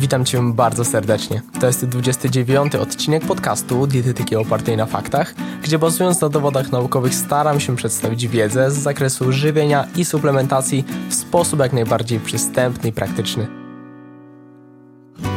Witam Cię bardzo serdecznie. To jest 29 odcinek podcastu Dietetyki opartej na faktach, gdzie bazując na dowodach naukowych staram się przedstawić wiedzę z zakresu żywienia i suplementacji w sposób jak najbardziej przystępny i praktyczny.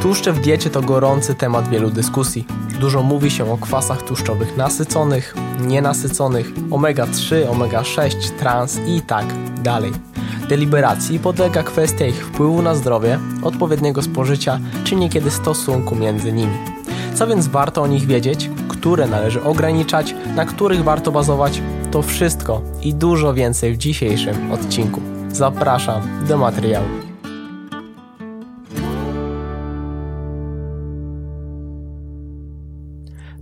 Tłuszcze w diecie to gorący temat wielu dyskusji. Dużo mówi się o kwasach tłuszczowych nasyconych, nienasyconych, omega-3, omega-6, trans i tak dalej. Deliberacji podlega kwestia ich wpływu na zdrowie, odpowiedniego spożycia czy niekiedy stosunku między nimi. Co więc warto o nich wiedzieć, które należy ograniczać, na których warto bazować, to wszystko i dużo więcej w dzisiejszym odcinku. Zapraszam do materiału.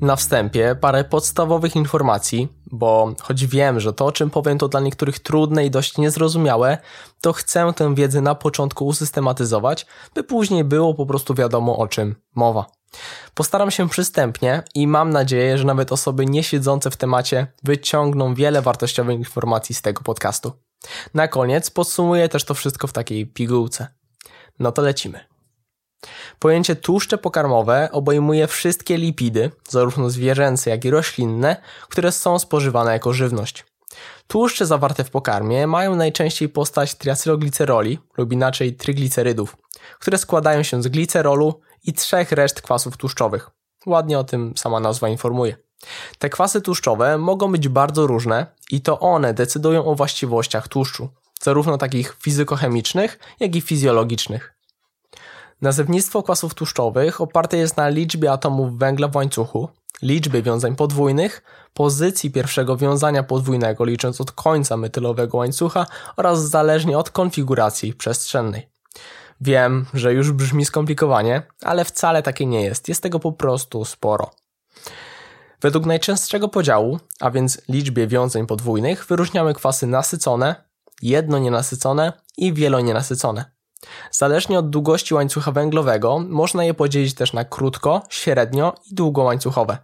Na wstępie parę podstawowych informacji, bo choć wiem, że to o czym powiem to dla niektórych trudne i dość niezrozumiałe, to chcę tę wiedzę na początku usystematyzować, by później było po prostu wiadomo o czym mowa. Postaram się przystępnie i mam nadzieję, że nawet osoby nie siedzące w temacie wyciągną wiele wartościowych informacji z tego podcastu. Na koniec podsumuję też to wszystko w takiej pigułce. No to lecimy. Pojęcie tłuszcze pokarmowe obejmuje wszystkie lipidy, zarówno zwierzęce, jak i roślinne, które są spożywane jako żywność. Tłuszcze zawarte w pokarmie mają najczęściej postać triacylogliceroli lub inaczej tryglicerydów, które składają się z glicerolu i trzech reszt kwasów tłuszczowych. Ładnie o tym sama nazwa informuje. Te kwasy tłuszczowe mogą być bardzo różne i to one decydują o właściwościach tłuszczu, zarówno takich fizykochemicznych, jak i fizjologicznych. Nazewnictwo kwasów tłuszczowych oparte jest na liczbie atomów węgla w łańcuchu, liczbie wiązań podwójnych, pozycji pierwszego wiązania podwójnego licząc od końca metylowego łańcucha oraz zależnie od konfiguracji przestrzennej. Wiem, że już brzmi skomplikowanie, ale wcale takie nie jest. Jest tego po prostu sporo. Według najczęstszego podziału, a więc liczbie wiązań podwójnych, wyróżniamy kwasy nasycone, jednonienasycone i wielonienasycone. Zależnie od długości łańcucha węglowego, można je podzielić też na krótko, średnio i długołańcuchowe.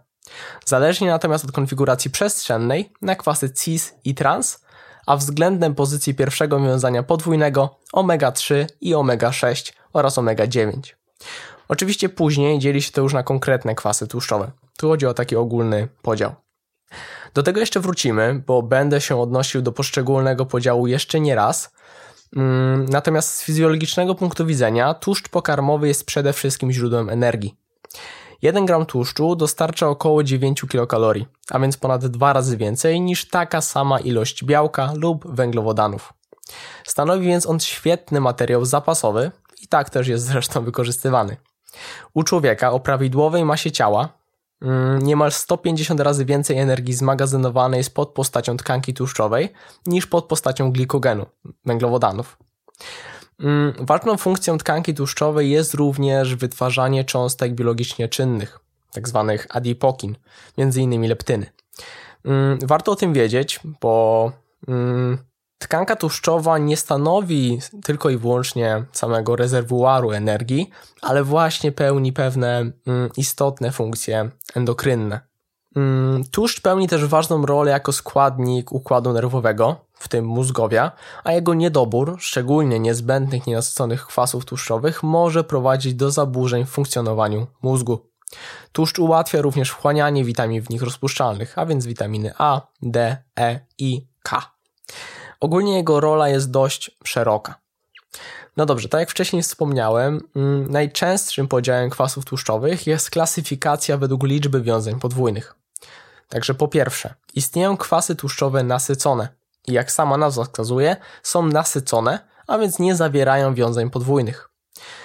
Zależnie natomiast od konfiguracji przestrzennej, na kwasy cis i trans, a względem pozycji pierwszego wiązania podwójnego omega-3 i omega-6 oraz omega-9. Oczywiście później dzieli się to już na konkretne kwasy tłuszczowe. Tu chodzi o taki ogólny podział. Do tego jeszcze wrócimy, bo będę się odnosił do poszczególnego podziału jeszcze nie raz, natomiast z fizjologicznego punktu widzenia tłuszcz pokarmowy jest przede wszystkim źródłem energii. 1 gram tłuszczu dostarcza około 9 kilokalorii, a więc ponad dwa razy więcej niż taka sama ilość białka lub węglowodanów. Stanowi więc on świetny materiał zapasowy i tak też jest zresztą wykorzystywany. U człowieka o prawidłowej masie ciała Mm, niemal 150 razy więcej energii zmagazynowanej jest pod postacią tkanki tłuszczowej niż pod postacią glikogenu, węglowodanów. Mm, ważną funkcją tkanki tłuszczowej jest również wytwarzanie cząstek biologicznie czynnych, tzw. Tak adipokin, m.in. leptyny. Mm, warto o tym wiedzieć, bo Tkanka tłuszczowa nie stanowi tylko i wyłącznie samego rezerwuaru energii, ale właśnie pełni pewne mm, istotne funkcje endokrynne. Mm, tłuszcz pełni też ważną rolę jako składnik układu nerwowego, w tym mózgowia, a jego niedobór, szczególnie niezbędnych nienasyconych kwasów tłuszczowych, może prowadzić do zaburzeń w funkcjonowaniu mózgu. Tłuszcz ułatwia również wchłanianie witamin w nich rozpuszczalnych, a więc witaminy A, D, E i K. Ogólnie jego rola jest dość szeroka. No dobrze, tak jak wcześniej wspomniałem, mm, najczęstszym podziałem kwasów tłuszczowych jest klasyfikacja według liczby wiązań podwójnych. Także po pierwsze, istnieją kwasy tłuszczowe nasycone i jak sama nazwa wskazuje, są nasycone, a więc nie zawierają wiązań podwójnych.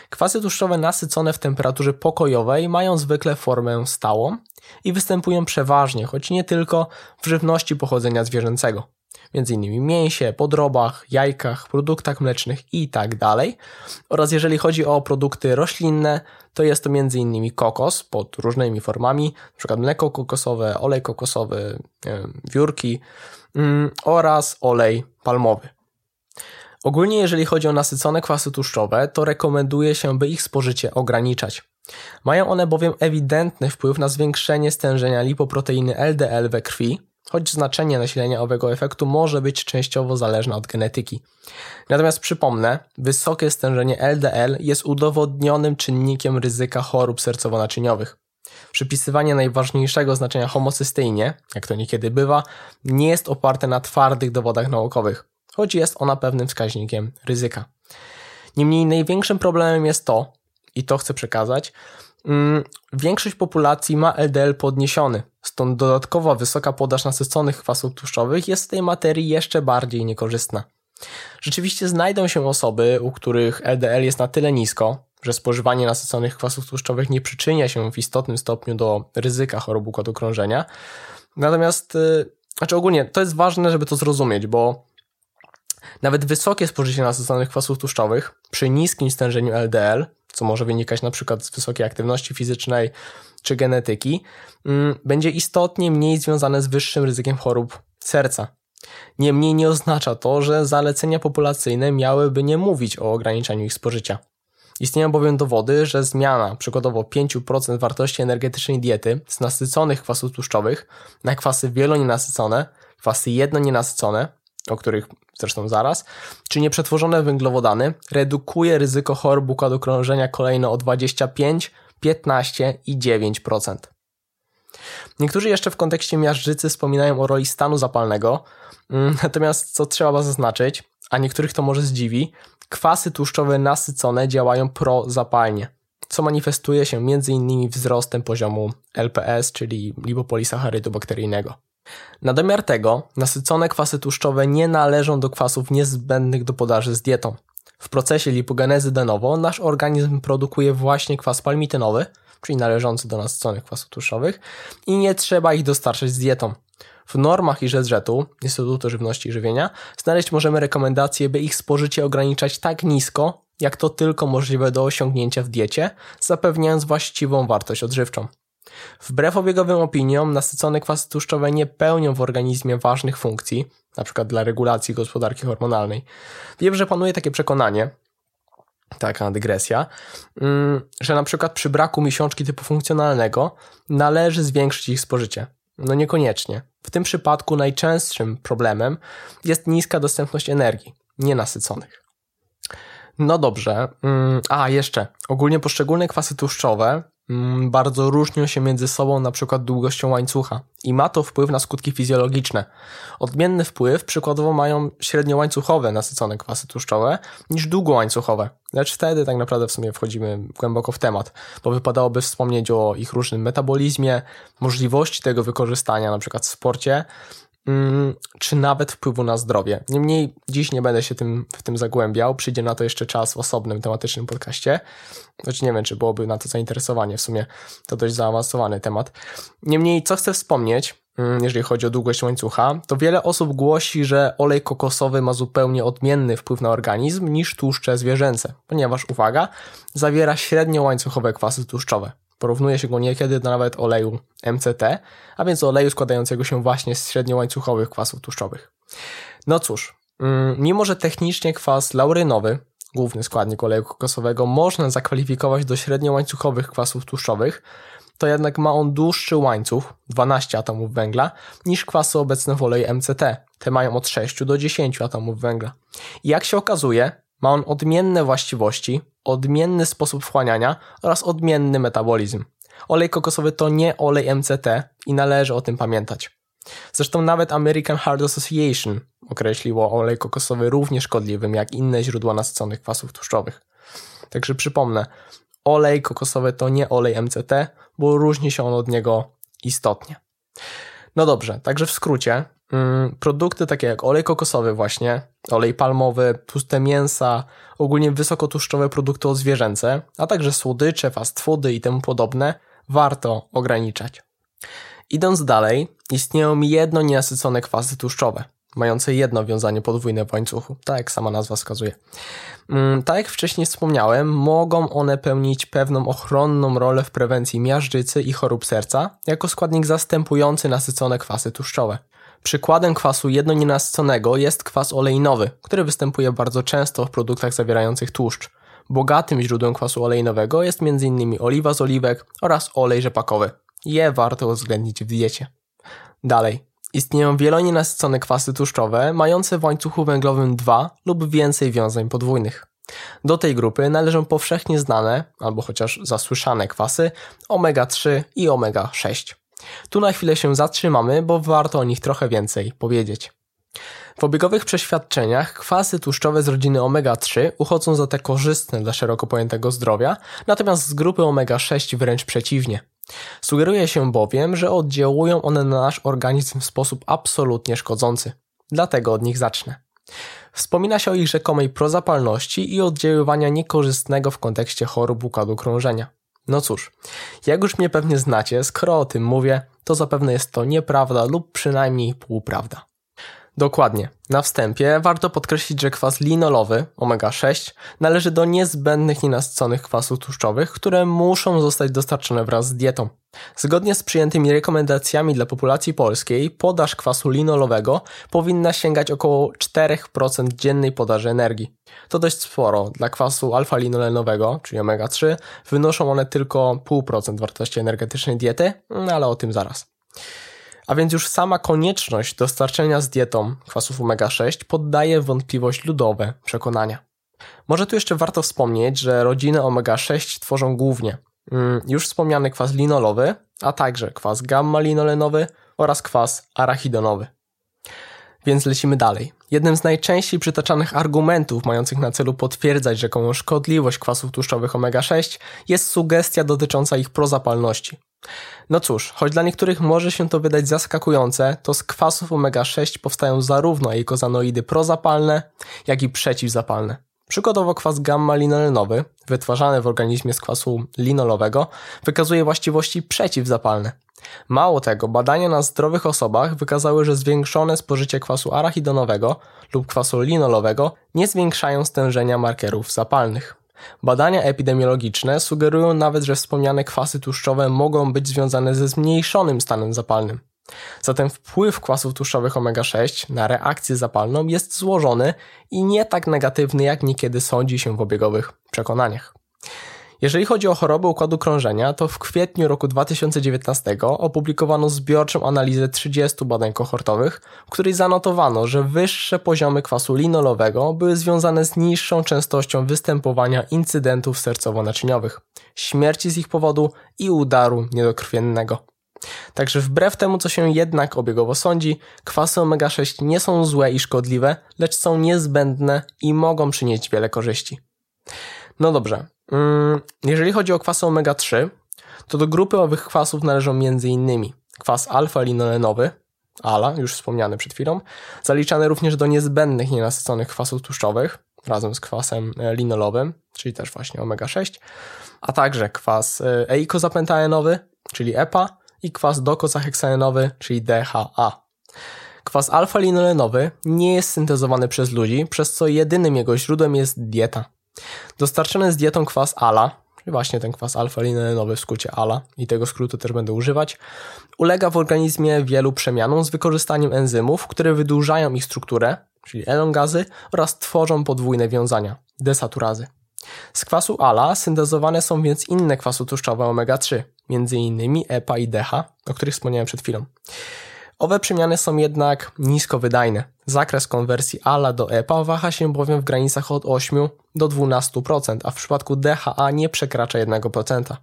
Kwasy tłuszczowe nasycone w temperaturze pokojowej mają zwykle formę stałą i występują przeważnie, choć nie tylko, w żywności pochodzenia zwierzęcego m.in. mięsie, podrobach, jajkach, produktach mlecznych i tak. Oraz jeżeli chodzi o produkty roślinne, to jest to m.in. kokos pod różnymi formami, np. mleko kokosowe, olej kokosowy, wiórki mm, oraz olej palmowy. Ogólnie jeżeli chodzi o nasycone kwasy tłuszczowe, to rekomenduje się, by ich spożycie ograniczać. Mają one bowiem ewidentny wpływ na zwiększenie stężenia lipoproteiny LDL we krwi, choć znaczenie nasilenia owego efektu może być częściowo zależne od genetyki. Natomiast przypomnę, wysokie stężenie LDL jest udowodnionym czynnikiem ryzyka chorób sercowo-naczyniowych. Przypisywanie najważniejszego znaczenia homocysteinie, jak to niekiedy bywa, nie jest oparte na twardych dowodach naukowych, choć jest ona pewnym wskaźnikiem ryzyka. Niemniej największym problemem jest to, i to chcę przekazać, większość populacji ma LDL podniesiony, stąd dodatkowa wysoka podaż nasyconych kwasów tłuszczowych jest w tej materii jeszcze bardziej niekorzystna. Rzeczywiście znajdą się osoby, u których LDL jest na tyle nisko, że spożywanie nasyconych kwasów tłuszczowych nie przyczynia się w istotnym stopniu do ryzyka chorób układu krążenia. Natomiast, yy, znaczy ogólnie, to jest ważne, żeby to zrozumieć, bo nawet wysokie spożycie nasyconych kwasów tłuszczowych przy niskim stężeniu LDL, co może wynikać na przykład z wysokiej aktywności fizycznej czy genetyki, mm, będzie istotnie mniej związane z wyższym ryzykiem chorób serca. Niemniej nie oznacza to, że zalecenia populacyjne miałyby nie mówić o ograniczaniu ich spożycia. Istnieją bowiem dowody, że zmiana przykładowo 5% wartości energetycznej diety z nasyconych kwasów tłuszczowych na kwasy wielonienasycone, kwasy jednonienasycone, o których zresztą zaraz, czy nieprzetworzone węglowodany redukuje ryzyko chorób układu krążenia kolejno o 25, 15 i 9%. Niektórzy jeszcze w kontekście miażdżycy wspominają o roli stanu zapalnego, mm, natomiast co trzeba zaznaczyć, a niektórych to może zdziwi, kwasy tłuszczowe nasycone działają prozapalnie, co manifestuje się m.in. wzrostem poziomu LPS, czyli lipopolisacharydu bakteryjnego. Na domiar tego, nasycone kwasy tłuszczowe nie należą do kwasów niezbędnych do podaży z dietą. W procesie lipogenezy de novo nasz organizm produkuje właśnie kwas palmitynowy, czyli należący do nasyconych kwasów tłuszczowych, i nie trzeba ich dostarczać z dietą. W normach i Rzedżetu, Instytutu Żywności i Żywienia, znaleźć możemy rekomendacje, by ich spożycie ograniczać tak nisko, jak to tylko możliwe do osiągnięcia w diecie, zapewniając właściwą wartość odżywczą. Wbrew obiegowym opiniom, nasycone kwasy tłuszczowe nie pełnią w organizmie ważnych funkcji, np. dla regulacji gospodarki hormonalnej. Wiem, że panuje takie przekonanie, taka dygresja, mm, że przykład przy braku miesiączki typu funkcjonalnego należy zwiększyć ich spożycie. No niekoniecznie. W tym przypadku najczęstszym problemem jest niska dostępność energii, nienasyconych. No dobrze. Mm, a, jeszcze. Ogólnie poszczególne kwasy tłuszczowe bardzo różnią się między sobą na przykład długością łańcucha i ma to wpływ na skutki fizjologiczne. Odmienny wpływ przykładowo mają średniołańcuchowe nasycone kwasy tłuszczowe niż długołańcuchowe, lecz wtedy tak naprawdę w sumie wchodzimy głęboko w temat, bo wypadałoby wspomnieć o ich różnym metabolizmie, możliwości tego wykorzystania na przykład w sporcie, Mm, czy nawet wpływu na zdrowie. Niemniej dziś nie będę się tym, w tym zagłębiał, przyjdzie na to jeszcze czas w osobnym tematycznym podcaście, choć nie wiem, czy byłoby na to zainteresowanie, w sumie to dość zaawansowany temat. Niemniej, co chcę wspomnieć, mm, jeżeli chodzi o długość łańcucha, to wiele osób głosi, że olej kokosowy ma zupełnie odmienny wpływ na organizm niż tłuszcze zwierzęce, ponieważ, uwaga, zawiera średnio łańcuchowe kwasy tłuszczowe. Porównuje się go niekiedy do nawet oleju MCT, a więc oleju składającego się właśnie z średniołańcuchowych kwasów tłuszczowych. No cóż, mm, mimo że technicznie kwas laurynowy, główny składnik oleju kokosowego, można zakwalifikować do średniołańcuchowych kwasów tłuszczowych, to jednak ma on dłuższy łańcuch, 12 atomów węgla, niż kwasy obecne w oleju MCT. Te mają od 6 do 10 atomów węgla. I jak się okazuje, ma on odmienne właściwości, odmienny sposób wchłaniania oraz odmienny metabolizm. Olej kokosowy to nie olej MCT i należy o tym pamiętać. Zresztą nawet American Heart Association określiło olej kokosowy równie szkodliwym jak inne źródła nasyconych kwasów tłuszczowych. Także przypomnę, olej kokosowy to nie olej MCT, bo różni się on od niego istotnie. No dobrze, także w skrócie, produkty takie jak olej kokosowy właśnie, olej palmowy, tłuste mięsa, ogólnie wysokotłuszczowe produkty odzwierzęce, a także słodycze, fast foody i temu podobne warto ograniczać. Idąc dalej, istnieją jedno nienasycone kwasy tłuszczowe, mające jedno wiązanie podwójne w łańcuchu, tak jak sama nazwa wskazuje. Mm, tak jak wcześniej wspomniałem, mogą one pełnić pewną ochronną rolę w prewencji miażdżycy i chorób serca, jako składnik zastępujący nasycone kwasy tłuszczowe. Przykładem kwasu jednonienasyconego jest kwas olejnowy, który występuje bardzo często w produktach zawierających tłuszcz. Bogatym źródłem kwasu olejnowego jest m.in. oliwa z oliwek oraz olej rzepakowy. Je warto uwzględnić w diecie. Dalej. Istnieją wielonienasycone kwasy tłuszczowe mające w łańcuchu węglowym dwa lub więcej wiązań podwójnych. Do tej grupy należą powszechnie znane, albo chociaż zasłyszane kwasy omega-3 i omega-6. Tu na chwilę się zatrzymamy, bo warto o nich trochę więcej powiedzieć. W obiegowych przeświadczeniach kwasy tłuszczowe z rodziny omega-3 uchodzą za te korzystne dla szeroko pojętego zdrowia, natomiast z grupy omega-6 wręcz przeciwnie. Sugeruje się bowiem, że oddziałują one na nasz organizm w sposób absolutnie szkodzący. Dlatego od nich zacznę. Wspomina się o ich rzekomej prozapalności i oddziaływania niekorzystnego w kontekście chorób układu krążenia. No cóż, jak już mnie pewnie znacie, skoro o tym mówię, to zapewne jest to nieprawda lub przynajmniej półprawda. Dokładnie. Na wstępie warto podkreślić, że kwas linolowy, omega-6, należy do niezbędnych nienasyconych kwasów tłuszczowych, które muszą zostać dostarczone wraz z dietą. Zgodnie z przyjętymi rekomendacjami dla populacji polskiej, podaż kwasu linolowego powinna sięgać około 4% dziennej podaży energii. To dość sporo. Dla kwasu alfa-linolenowego, czyli omega-3, wynoszą one tylko 0,5% wartości energetycznej diety, no ale o tym zaraz. A więc już sama konieczność dostarczenia z dietą kwasów omega-6 poddaje wątpliwość ludowe przekonania. Może tu jeszcze warto wspomnieć, że rodziny omega-6 tworzą głównie mm, już wspomniany kwas linolowy, a także kwas gamma-linolenowy oraz kwas arachidonowy. Więc lecimy dalej. Jednym z najczęściej przytaczanych argumentów mających na celu potwierdzać rzekomą szkodliwość kwasów tłuszczowych omega-6 jest sugestia dotycząca ich prozapalności. No cóż, choć dla niektórych może się to wydać zaskakujące, to z kwasów omega-6 powstają zarówno eikozanoidy prozapalne, jak i przeciwzapalne. Przykładowo kwas gamma-linolenowy, wytwarzany w organizmie z kwasu linolowego, wykazuje właściwości przeciwzapalne. Mało tego, badania na zdrowych osobach wykazały, że zwiększone spożycie kwasu arachidonowego lub kwasu linolowego nie zwiększają stężenia markerów zapalnych. Badania epidemiologiczne sugerują nawet, że wspomniane kwasy tłuszczowe mogą być związane ze zmniejszonym stanem zapalnym. Zatem wpływ kwasów tłuszczowych omega-6 na reakcję zapalną jest złożony i nie tak negatywny, jak niekiedy sądzi się w obiegowych przekonaniach. Jeżeli chodzi o choroby układu krążenia, to w kwietniu roku 2019 opublikowano zbiorczą analizę 30 badań kohortowych, w której zanotowano, że wyższe poziomy kwasu linolowego były związane z niższą częstością występowania incydentów sercowo-naczyniowych, śmierci z ich powodu i udaru niedokrwiennego. Także wbrew temu, co się jednak obiegowo sądzi, kwasy omega-6 nie są złe i szkodliwe, lecz są niezbędne i mogą przynieść wiele korzyści. No dobrze, Mm, jeżeli chodzi o kwasy omega-3, to do grupy owych kwasów należą m.in. kwas alfa-linolenowy, ALA, już wspomniany przed chwilą, zaliczany również do niezbędnych nienasyconych kwasów tłuszczowych, razem z kwasem e, linolowym, czyli też właśnie omega-6, a także kwas e, eikozapentaenowy, czyli EPA i kwas dokozaheksaenowy, czyli DHA. Kwas alfa-linolenowy nie jest syntezowany przez ludzi, przez co jedynym jego źródłem jest dieta. Dostarczony z dietą kwas ALA, czyli właśnie ten kwas alfa-linolenowy w skrócie ALA i tego skrótu też będę używać, ulega w organizmie wielu przemianom z wykorzystaniem enzymów, które wydłużają ich strukturę, czyli elongazy oraz tworzą podwójne wiązania, desaturazy. Z kwasu ALA syntezowane są więc inne kwasy tłuszczowe omega-3, m.in. EPA i DH, o których wspomniałem przed chwilą. Owe przemiany są jednak nisko wydajne. Zakres konwersji ALA do EPA waha się bowiem w granicach od 8 do 12%, a w przypadku DHA nie przekracza 1%.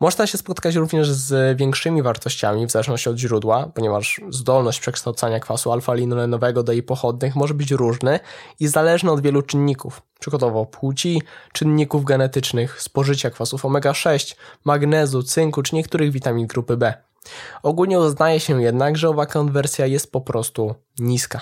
Można się spotkać również z większymi wartościami w zależności od źródła, ponieważ zdolność przekształcania kwasu alfa-linolenowego do jej pochodnych może być różny i zależny od wielu czynników, przykładowo płci, czynników genetycznych, spożycia kwasów omega-6, magnezu, cynku czy niektórych witamin grupy B. Ogólnie uznaje się jednak, że owa konwersja jest po prostu niska.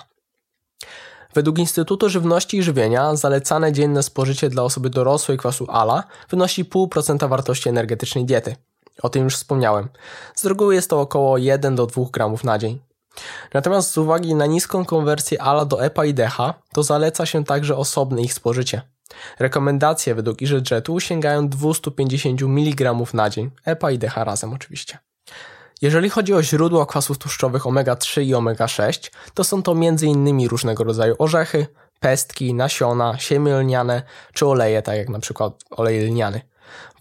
Według Instytutu Żywności i Żywienia zalecane dzienne spożycie dla osoby dorosłej kwasu ALA wynosi 0,5% wartości energetycznej diety. O tym już wspomniałem. Z reguły jest to około 1 do 2 gramów na dzień. Natomiast z uwagi na niską konwersję ALA do EPA i DH, to zaleca się także osobne ich spożycie. Rekomendacje według EasyJetu sięgają 250 mg na dzień, EPA i DH razem oczywiście. Jeżeli chodzi o źródła kwasów tłuszczowych omega-3 i omega-6, to są to m.in. różnego rodzaju orzechy, pestki, nasiona, siemię lniane czy oleje, tak jak na przykład olej lniany.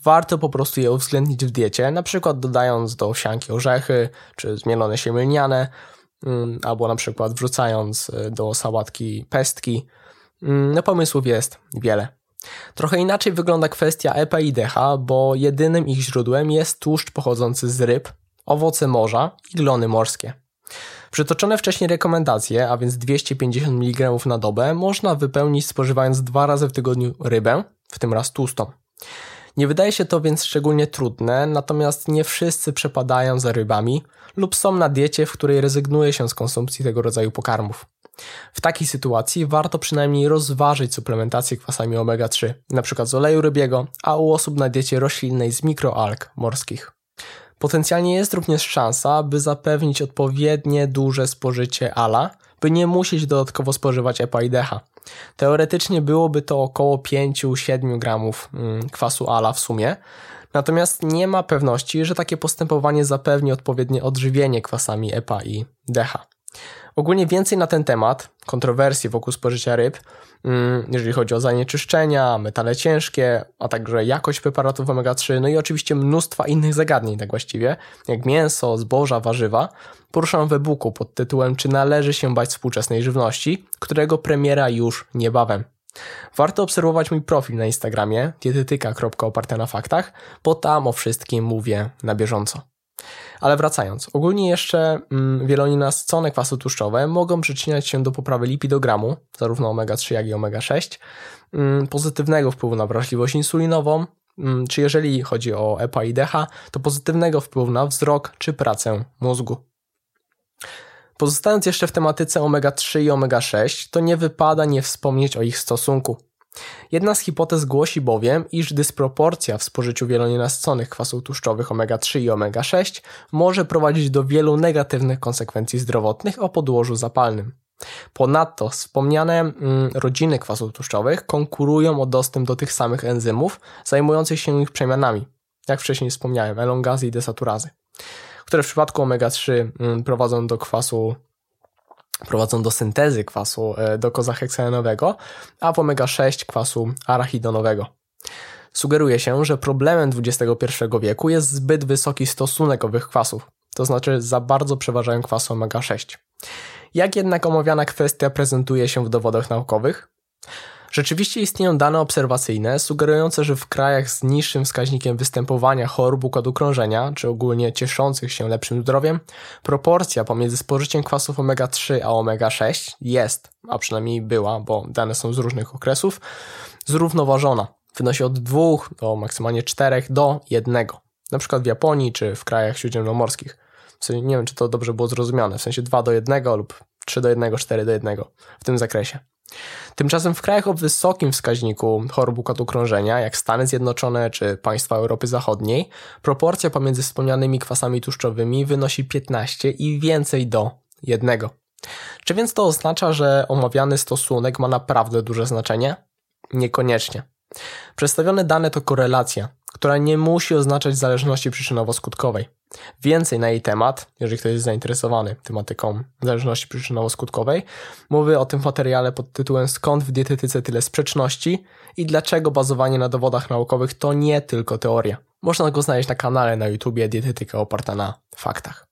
Warto po prostu je uwzględnić w diecie, na przykład dodając do owsianki orzechy czy zmielone siemię lniane, mm, albo na przykład wrzucając y, do sałatki pestki. Mm, no pomysłów jest wiele. Trochę inaczej wygląda kwestia EPA i DH, bo jedynym ich źródłem jest tłuszcz pochodzący z ryb, owoce morza i glony morskie. Przytoczone wcześniej rekomendacje, a więc 250 mg na dobę, można wypełnić spożywając dwa razy w tygodniu rybę, w tym raz tłustą. Nie wydaje się to więc szczególnie trudne, natomiast nie wszyscy przepadają za rybami lub są na diecie, w której rezygnuje się z konsumpcji tego rodzaju pokarmów. W takiej sytuacji warto przynajmniej rozważyć suplementację kwasami omega-3, np. z oleju rybiego, a u osób na diecie roślinnej z mikroalg morskich. Potencjalnie jest również szansa, by zapewnić odpowiednie duże spożycie ALA, by nie musieć dodatkowo spożywać EPA i DHA. Teoretycznie byłoby to około 5-7 gramów mm, kwasu ALA w sumie, natomiast nie ma pewności, że takie postępowanie zapewni odpowiednie odżywienie kwasami EPA i DHA. Ogólnie więcej na ten temat, kontrowersje wokół spożycia ryb, mm, jeżeli chodzi o zanieczyszczenia, metale ciężkie, a także jakość preparatów omega-3, no i oczywiście mnóstwa innych zagadnień, tak właściwie, jak mięso, zboża, warzywa, poruszam w e-booku pod tytułem Czy należy się bać współczesnej żywności, którego premiera już niebawem. Warto obserwować mój profil na Instagramie dietetyka.oparte na faktach, bo tam o wszystkim mówię na bieżąco. Ale wracając, ogólnie jeszcze mm, wielonienasycone kwasy tłuszczowe mogą przyczyniać się do poprawy lipidogramu, zarówno omega-3 jak i omega-6, mm, pozytywnego wpływu na wrażliwość insulinową, mm, czy jeżeli chodzi o EPA i DHA, to pozytywnego wpływu na wzrok czy pracę mózgu. Pozostając jeszcze w tematyce omega-3 i omega-6, to nie wypada nie wspomnieć o ich stosunku. Jedna z hipotez głosi bowiem, iż dysproporcja w spożyciu wielonienasyconych kwasów tłuszczowych omega-3 i omega-6 może prowadzić do wielu negatywnych konsekwencji zdrowotnych o podłożu zapalnym. Ponadto wspomniane mm, rodziny kwasów tłuszczowych konkurują o dostęp do tych samych enzymów zajmujących się ich przemianami, jak wcześniej wspomniałem, elongazy i desaturazy, które w przypadku omega-3 mm, prowadzą do kwasu prowadzą do syntezy kwasu e, dokozaheksaenowego, a w omega-6 kwasu arachidonowego. Sugeruje się, że problemem XXI wieku jest zbyt wysoki stosunek owych kwasów, to znaczy za bardzo przeważają kwasy omega-6. Jak jednak omawiana kwestia prezentuje się w dowodach naukowych? Rzeczywiście istnieją dane obserwacyjne sugerujące, że w krajach z niższym wskaźnikiem występowania chorób układu krążenia, czy ogólnie cieszących się lepszym zdrowiem, proporcja pomiędzy spożyciem kwasów omega-3 a omega-6 jest, a przynajmniej była, bo dane są z różnych okresów, zrównoważona. Wynosi od 2 do maksymalnie 4 do 1. Na przykład w Japonii czy w krajach śródziemnomorskich. W sensie, nie wiem, czy to dobrze było zrozumiane, w sensie 2 do 1 lub 3 do 1, 4 do 1 w tym zakresie. Tymczasem w krajach o wysokim wskaźniku chorób układu krążenia, jak Stany Zjednoczone czy państwa Europy Zachodniej, proporcja pomiędzy wspomnianymi kwasami tłuszczowymi wynosi 15 i więcej do jednego. Czy więc to oznacza, że omawiany stosunek ma naprawdę duże znaczenie? Niekoniecznie. Przedstawione dane to korelacja, która nie musi oznaczać zależności przyczynowo-skutkowej. Więcej na jej temat, jeżeli ktoś jest zainteresowany tematyką zależności przyczynowo-skutkowej, mówię o tym materiale pod tytułem Skąd w dietetyce tyle sprzeczności i dlaczego bazowanie na dowodach naukowych to nie tylko teoria. Można go znaleźć na kanale na YouTubie Dietetyka oparta na faktach.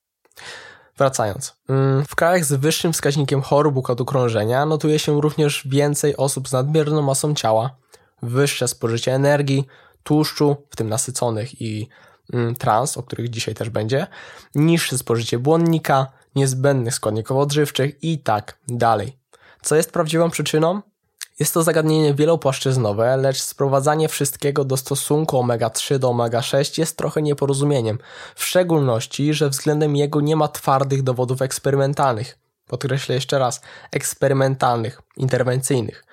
Wracając. Mm, w krajach z wyższym wskaźnikiem chorób układu krążenia notuje się również więcej osób z nadmierną masą ciała, wyższe spożycie energii, tłuszczu, w tym nasyconych i mm, trans, o których dzisiaj też będzie, niższe spożycie błonnika, niezbędnych składników odżywczych i tak dalej. Co jest prawdziwą przyczyną? Jest to zagadnienie wielopłaszczyznowe, lecz sprowadzanie wszystkiego do stosunku omega-3 do omega-6 jest trochę nieporozumieniem, w szczególności, że względem jego nie ma twardych dowodów eksperymentalnych. Podkreślę jeszcze raz, eksperymentalnych, interwencyjnych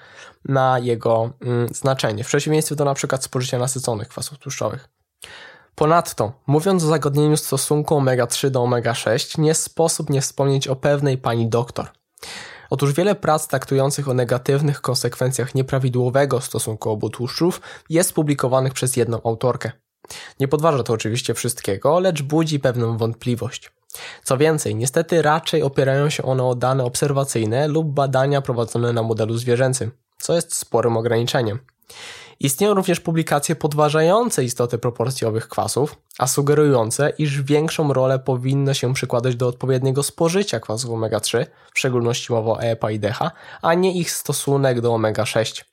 na jego mm, znaczenie, w przeciwieństwie do np. spożycia nasyconych kwasów tłuszczowych. Ponadto, mówiąc o zagadnieniu stosunku omega-3 do omega-6, nie sposób nie wspomnieć o pewnej pani doktor. Otóż wiele prac traktujących o negatywnych konsekwencjach nieprawidłowego stosunku obu tłuszczów jest publikowanych przez jedną autorkę. Nie podważa to oczywiście wszystkiego, lecz budzi pewną wątpliwość. Co więcej, niestety raczej opierają się one o dane obserwacyjne lub badania prowadzone na modelu zwierzęcym co jest sporym ograniczeniem. Istnieją również publikacje podważające istotę proporcji owych kwasów, a sugerujące, iż większą rolę powinno się przykładać do odpowiedniego spożycia kwasów omega-3, w szczególności mowa o EPA i DHA, a nie ich stosunek do omega-6.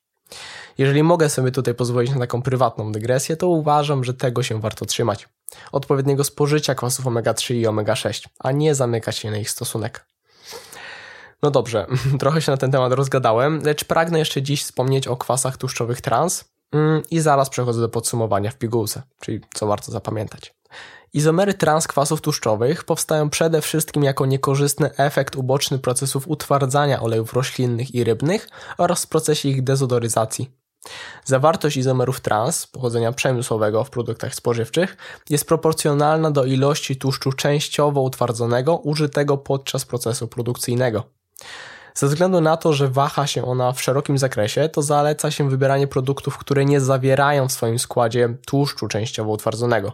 Jeżeli mogę sobie tutaj pozwolić na taką prywatną dygresję, to uważam, że tego się warto trzymać. Odpowiedniego spożycia kwasów omega-3 i omega-6, a nie zamykać się na ich stosunek. No dobrze, trochę się na ten temat rozgadałem, lecz pragnę jeszcze dziś wspomnieć o kwasach tłuszczowych trans mm, i zaraz przechodzę do podsumowania w pigułce, czyli co warto zapamiętać. Izomery transkwasów tłuszczowych powstają przede wszystkim jako niekorzystny efekt uboczny procesów utwardzania olejów roślinnych i rybnych oraz w procesie ich dezodoryzacji. Zawartość izomerów trans pochodzenia przemysłowego w produktach spożywczych jest proporcjonalna do ilości tłuszczu częściowo utwardzonego użytego podczas procesu produkcyjnego. Ze względu na to, że waha się ona w szerokim zakresie, to zaleca się wybieranie produktów, które nie zawierają w swoim składzie tłuszczu częściowo utwardzonego.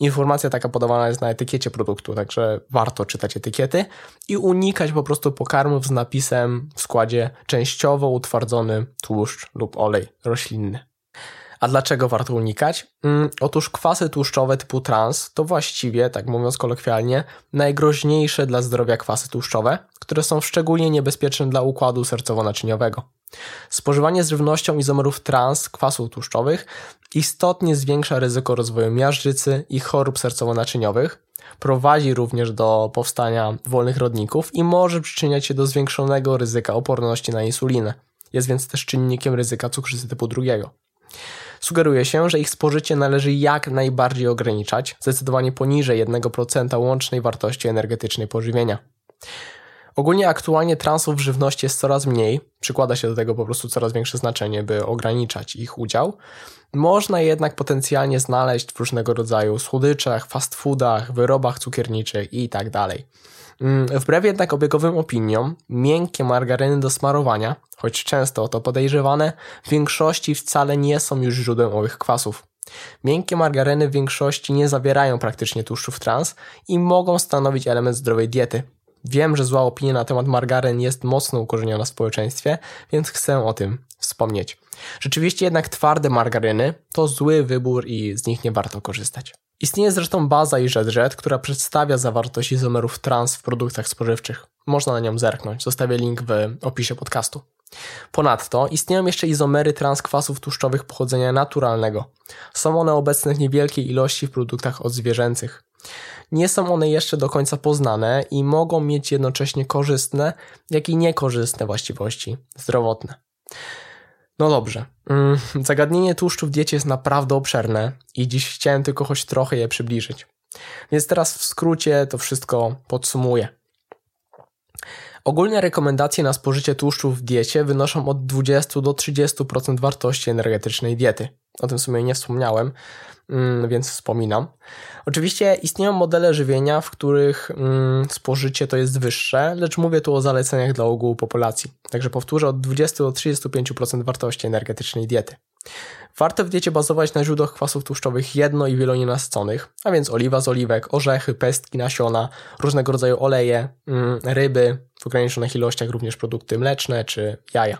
Informacja taka podawana jest na etykiecie produktu, także warto czytać etykiety i unikać po prostu pokarmów z napisem w składzie częściowo utwardzony tłuszcz lub olej roślinny. A dlaczego warto unikać? Mm, otóż kwasy tłuszczowe typu trans to właściwie, tak mówiąc kolokwialnie, najgroźniejsze dla zdrowia kwasy tłuszczowe, które są szczególnie niebezpieczne dla układu sercowo-naczyniowego. Spożywanie z żywnością izomerów trans kwasów tłuszczowych istotnie zwiększa ryzyko rozwoju miażdżycy i chorób sercowo-naczyniowych, prowadzi również do powstania wolnych rodników i może przyczyniać się do zwiększonego ryzyka oporności na insulinę. Jest więc też czynnikiem ryzyka cukrzycy typu drugiego. Sugeruje się, że ich spożycie należy jak najbardziej ograniczać, zdecydowanie poniżej 1% łącznej wartości energetycznej pożywienia. Ogólnie aktualnie transów w żywności jest coraz mniej, przykłada się do tego po prostu coraz większe znaczenie, by ograniczać ich udział. Można jednak potencjalnie znaleźć w różnego rodzaju słodyczach, fast foodach, wyrobach cukierniczych itd. Tak mm, wbrew jednak obiegowym opiniom, miękkie margaryny do smarowania, choć często o to podejrzewane, w większości wcale nie są już źródłem owych kwasów. Miękkie margaryny w większości nie zawierają praktycznie tłuszczów trans i mogą stanowić element zdrowej diety. Wiem, że zła opinia na temat margaryn jest mocno ukorzeniona w społeczeństwie, więc chcę o tym wspomnieć. Rzeczywiście jednak twarde margaryny to zły wybór i z nich nie warto korzystać. Istnieje zresztą baza IZZ, która przedstawia zawartość izomerów trans w produktach spożywczych. Można na nią zerknąć, zostawię link w opisie podcastu. Ponadto istnieją jeszcze izomery transkwasów tłuszczowych pochodzenia naturalnego. Są one obecne w niewielkiej ilości w produktach odzwierzęcych. Nie są one jeszcze do końca poznane i mogą mieć jednocześnie korzystne, jak i niekorzystne właściwości zdrowotne. No dobrze. Mm, zagadnienie tłuszczu w diecie jest naprawdę obszerne i dziś chciałem tylko choć trochę je przybliżyć. Więc teraz w skrócie to wszystko podsumuję. Ogólne rekomendacje na spożycie tłuszczu w diecie wynoszą od 20 do 30% wartości energetycznej diety. O tym w sumie nie wspomniałem, mm, więc wspominam. Oczywiście istnieją modele żywienia, w których mm, spożycie to jest wyższe, lecz mówię tu o zaleceniach dla ogółu populacji. Także powtórzę od 20 do 35% wartości energetycznej diety. Warto w diecie bazować na źródłach kwasów tłuszczowych jedno- i wielonienasyconych, a więc oliwa z oliwek, orzechy, pestki, nasiona, różnego rodzaju oleje, mm, ryby, w ograniczonych ilościach również produkty mleczne czy jaja.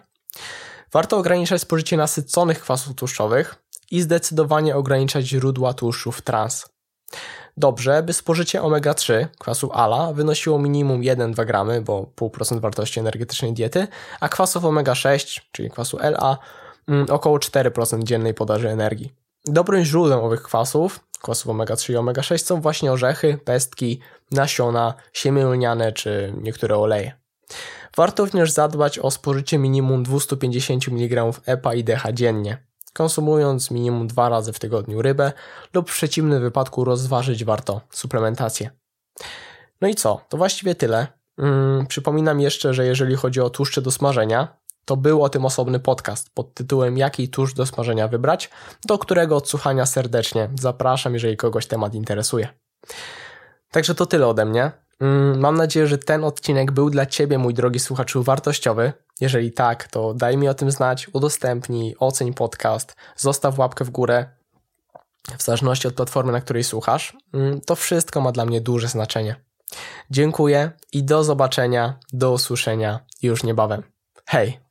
Warto ograniczać spożycie nasyconych kwasów tłuszczowych i zdecydowanie ograniczać źródła tłuszczów trans. Dobrze, by spożycie omega-3 kwasu ALA wynosiło minimum 1-2 gramy, bo 0,5% wartości energetycznej diety, a kwasów omega-6, czyli kwasu LA, mm, około 4% dziennej podaży energii. Dobrym źródłem owych kwasów, kwasów omega-3 i omega-6 są właśnie orzechy, pestki, nasiona, siemię lniane czy niektóre oleje. Warto również zadbać o spożycie minimum 250 mg EPA i DHA dziennie, konsumując minimum dwa razy w tygodniu rybę lub w przeciwnym wypadku rozważyć warto suplementację. No i co? To właściwie tyle. Hmm, przypominam jeszcze, że jeżeli chodzi o tłuszcze do smażenia, to był o tym osobny podcast pod tytułem Jaki tłuszcz do smażenia wybrać, do którego odsłuchania serdecznie zapraszam, jeżeli kogoś temat interesuje. Także to tyle ode mnie. Mm, mam nadzieję, że ten odcinek był dla Ciebie, mój drogi słuchaczu, wartościowy. Jeżeli tak, to daj mi o tym znać, udostępnij, oceń podcast, zostaw łapkę w górę, w zależności od platformy, na której słuchasz. Mm, to wszystko ma dla mnie duże znaczenie. Dziękuję i do zobaczenia, do usłyszenia już niebawem. Hej!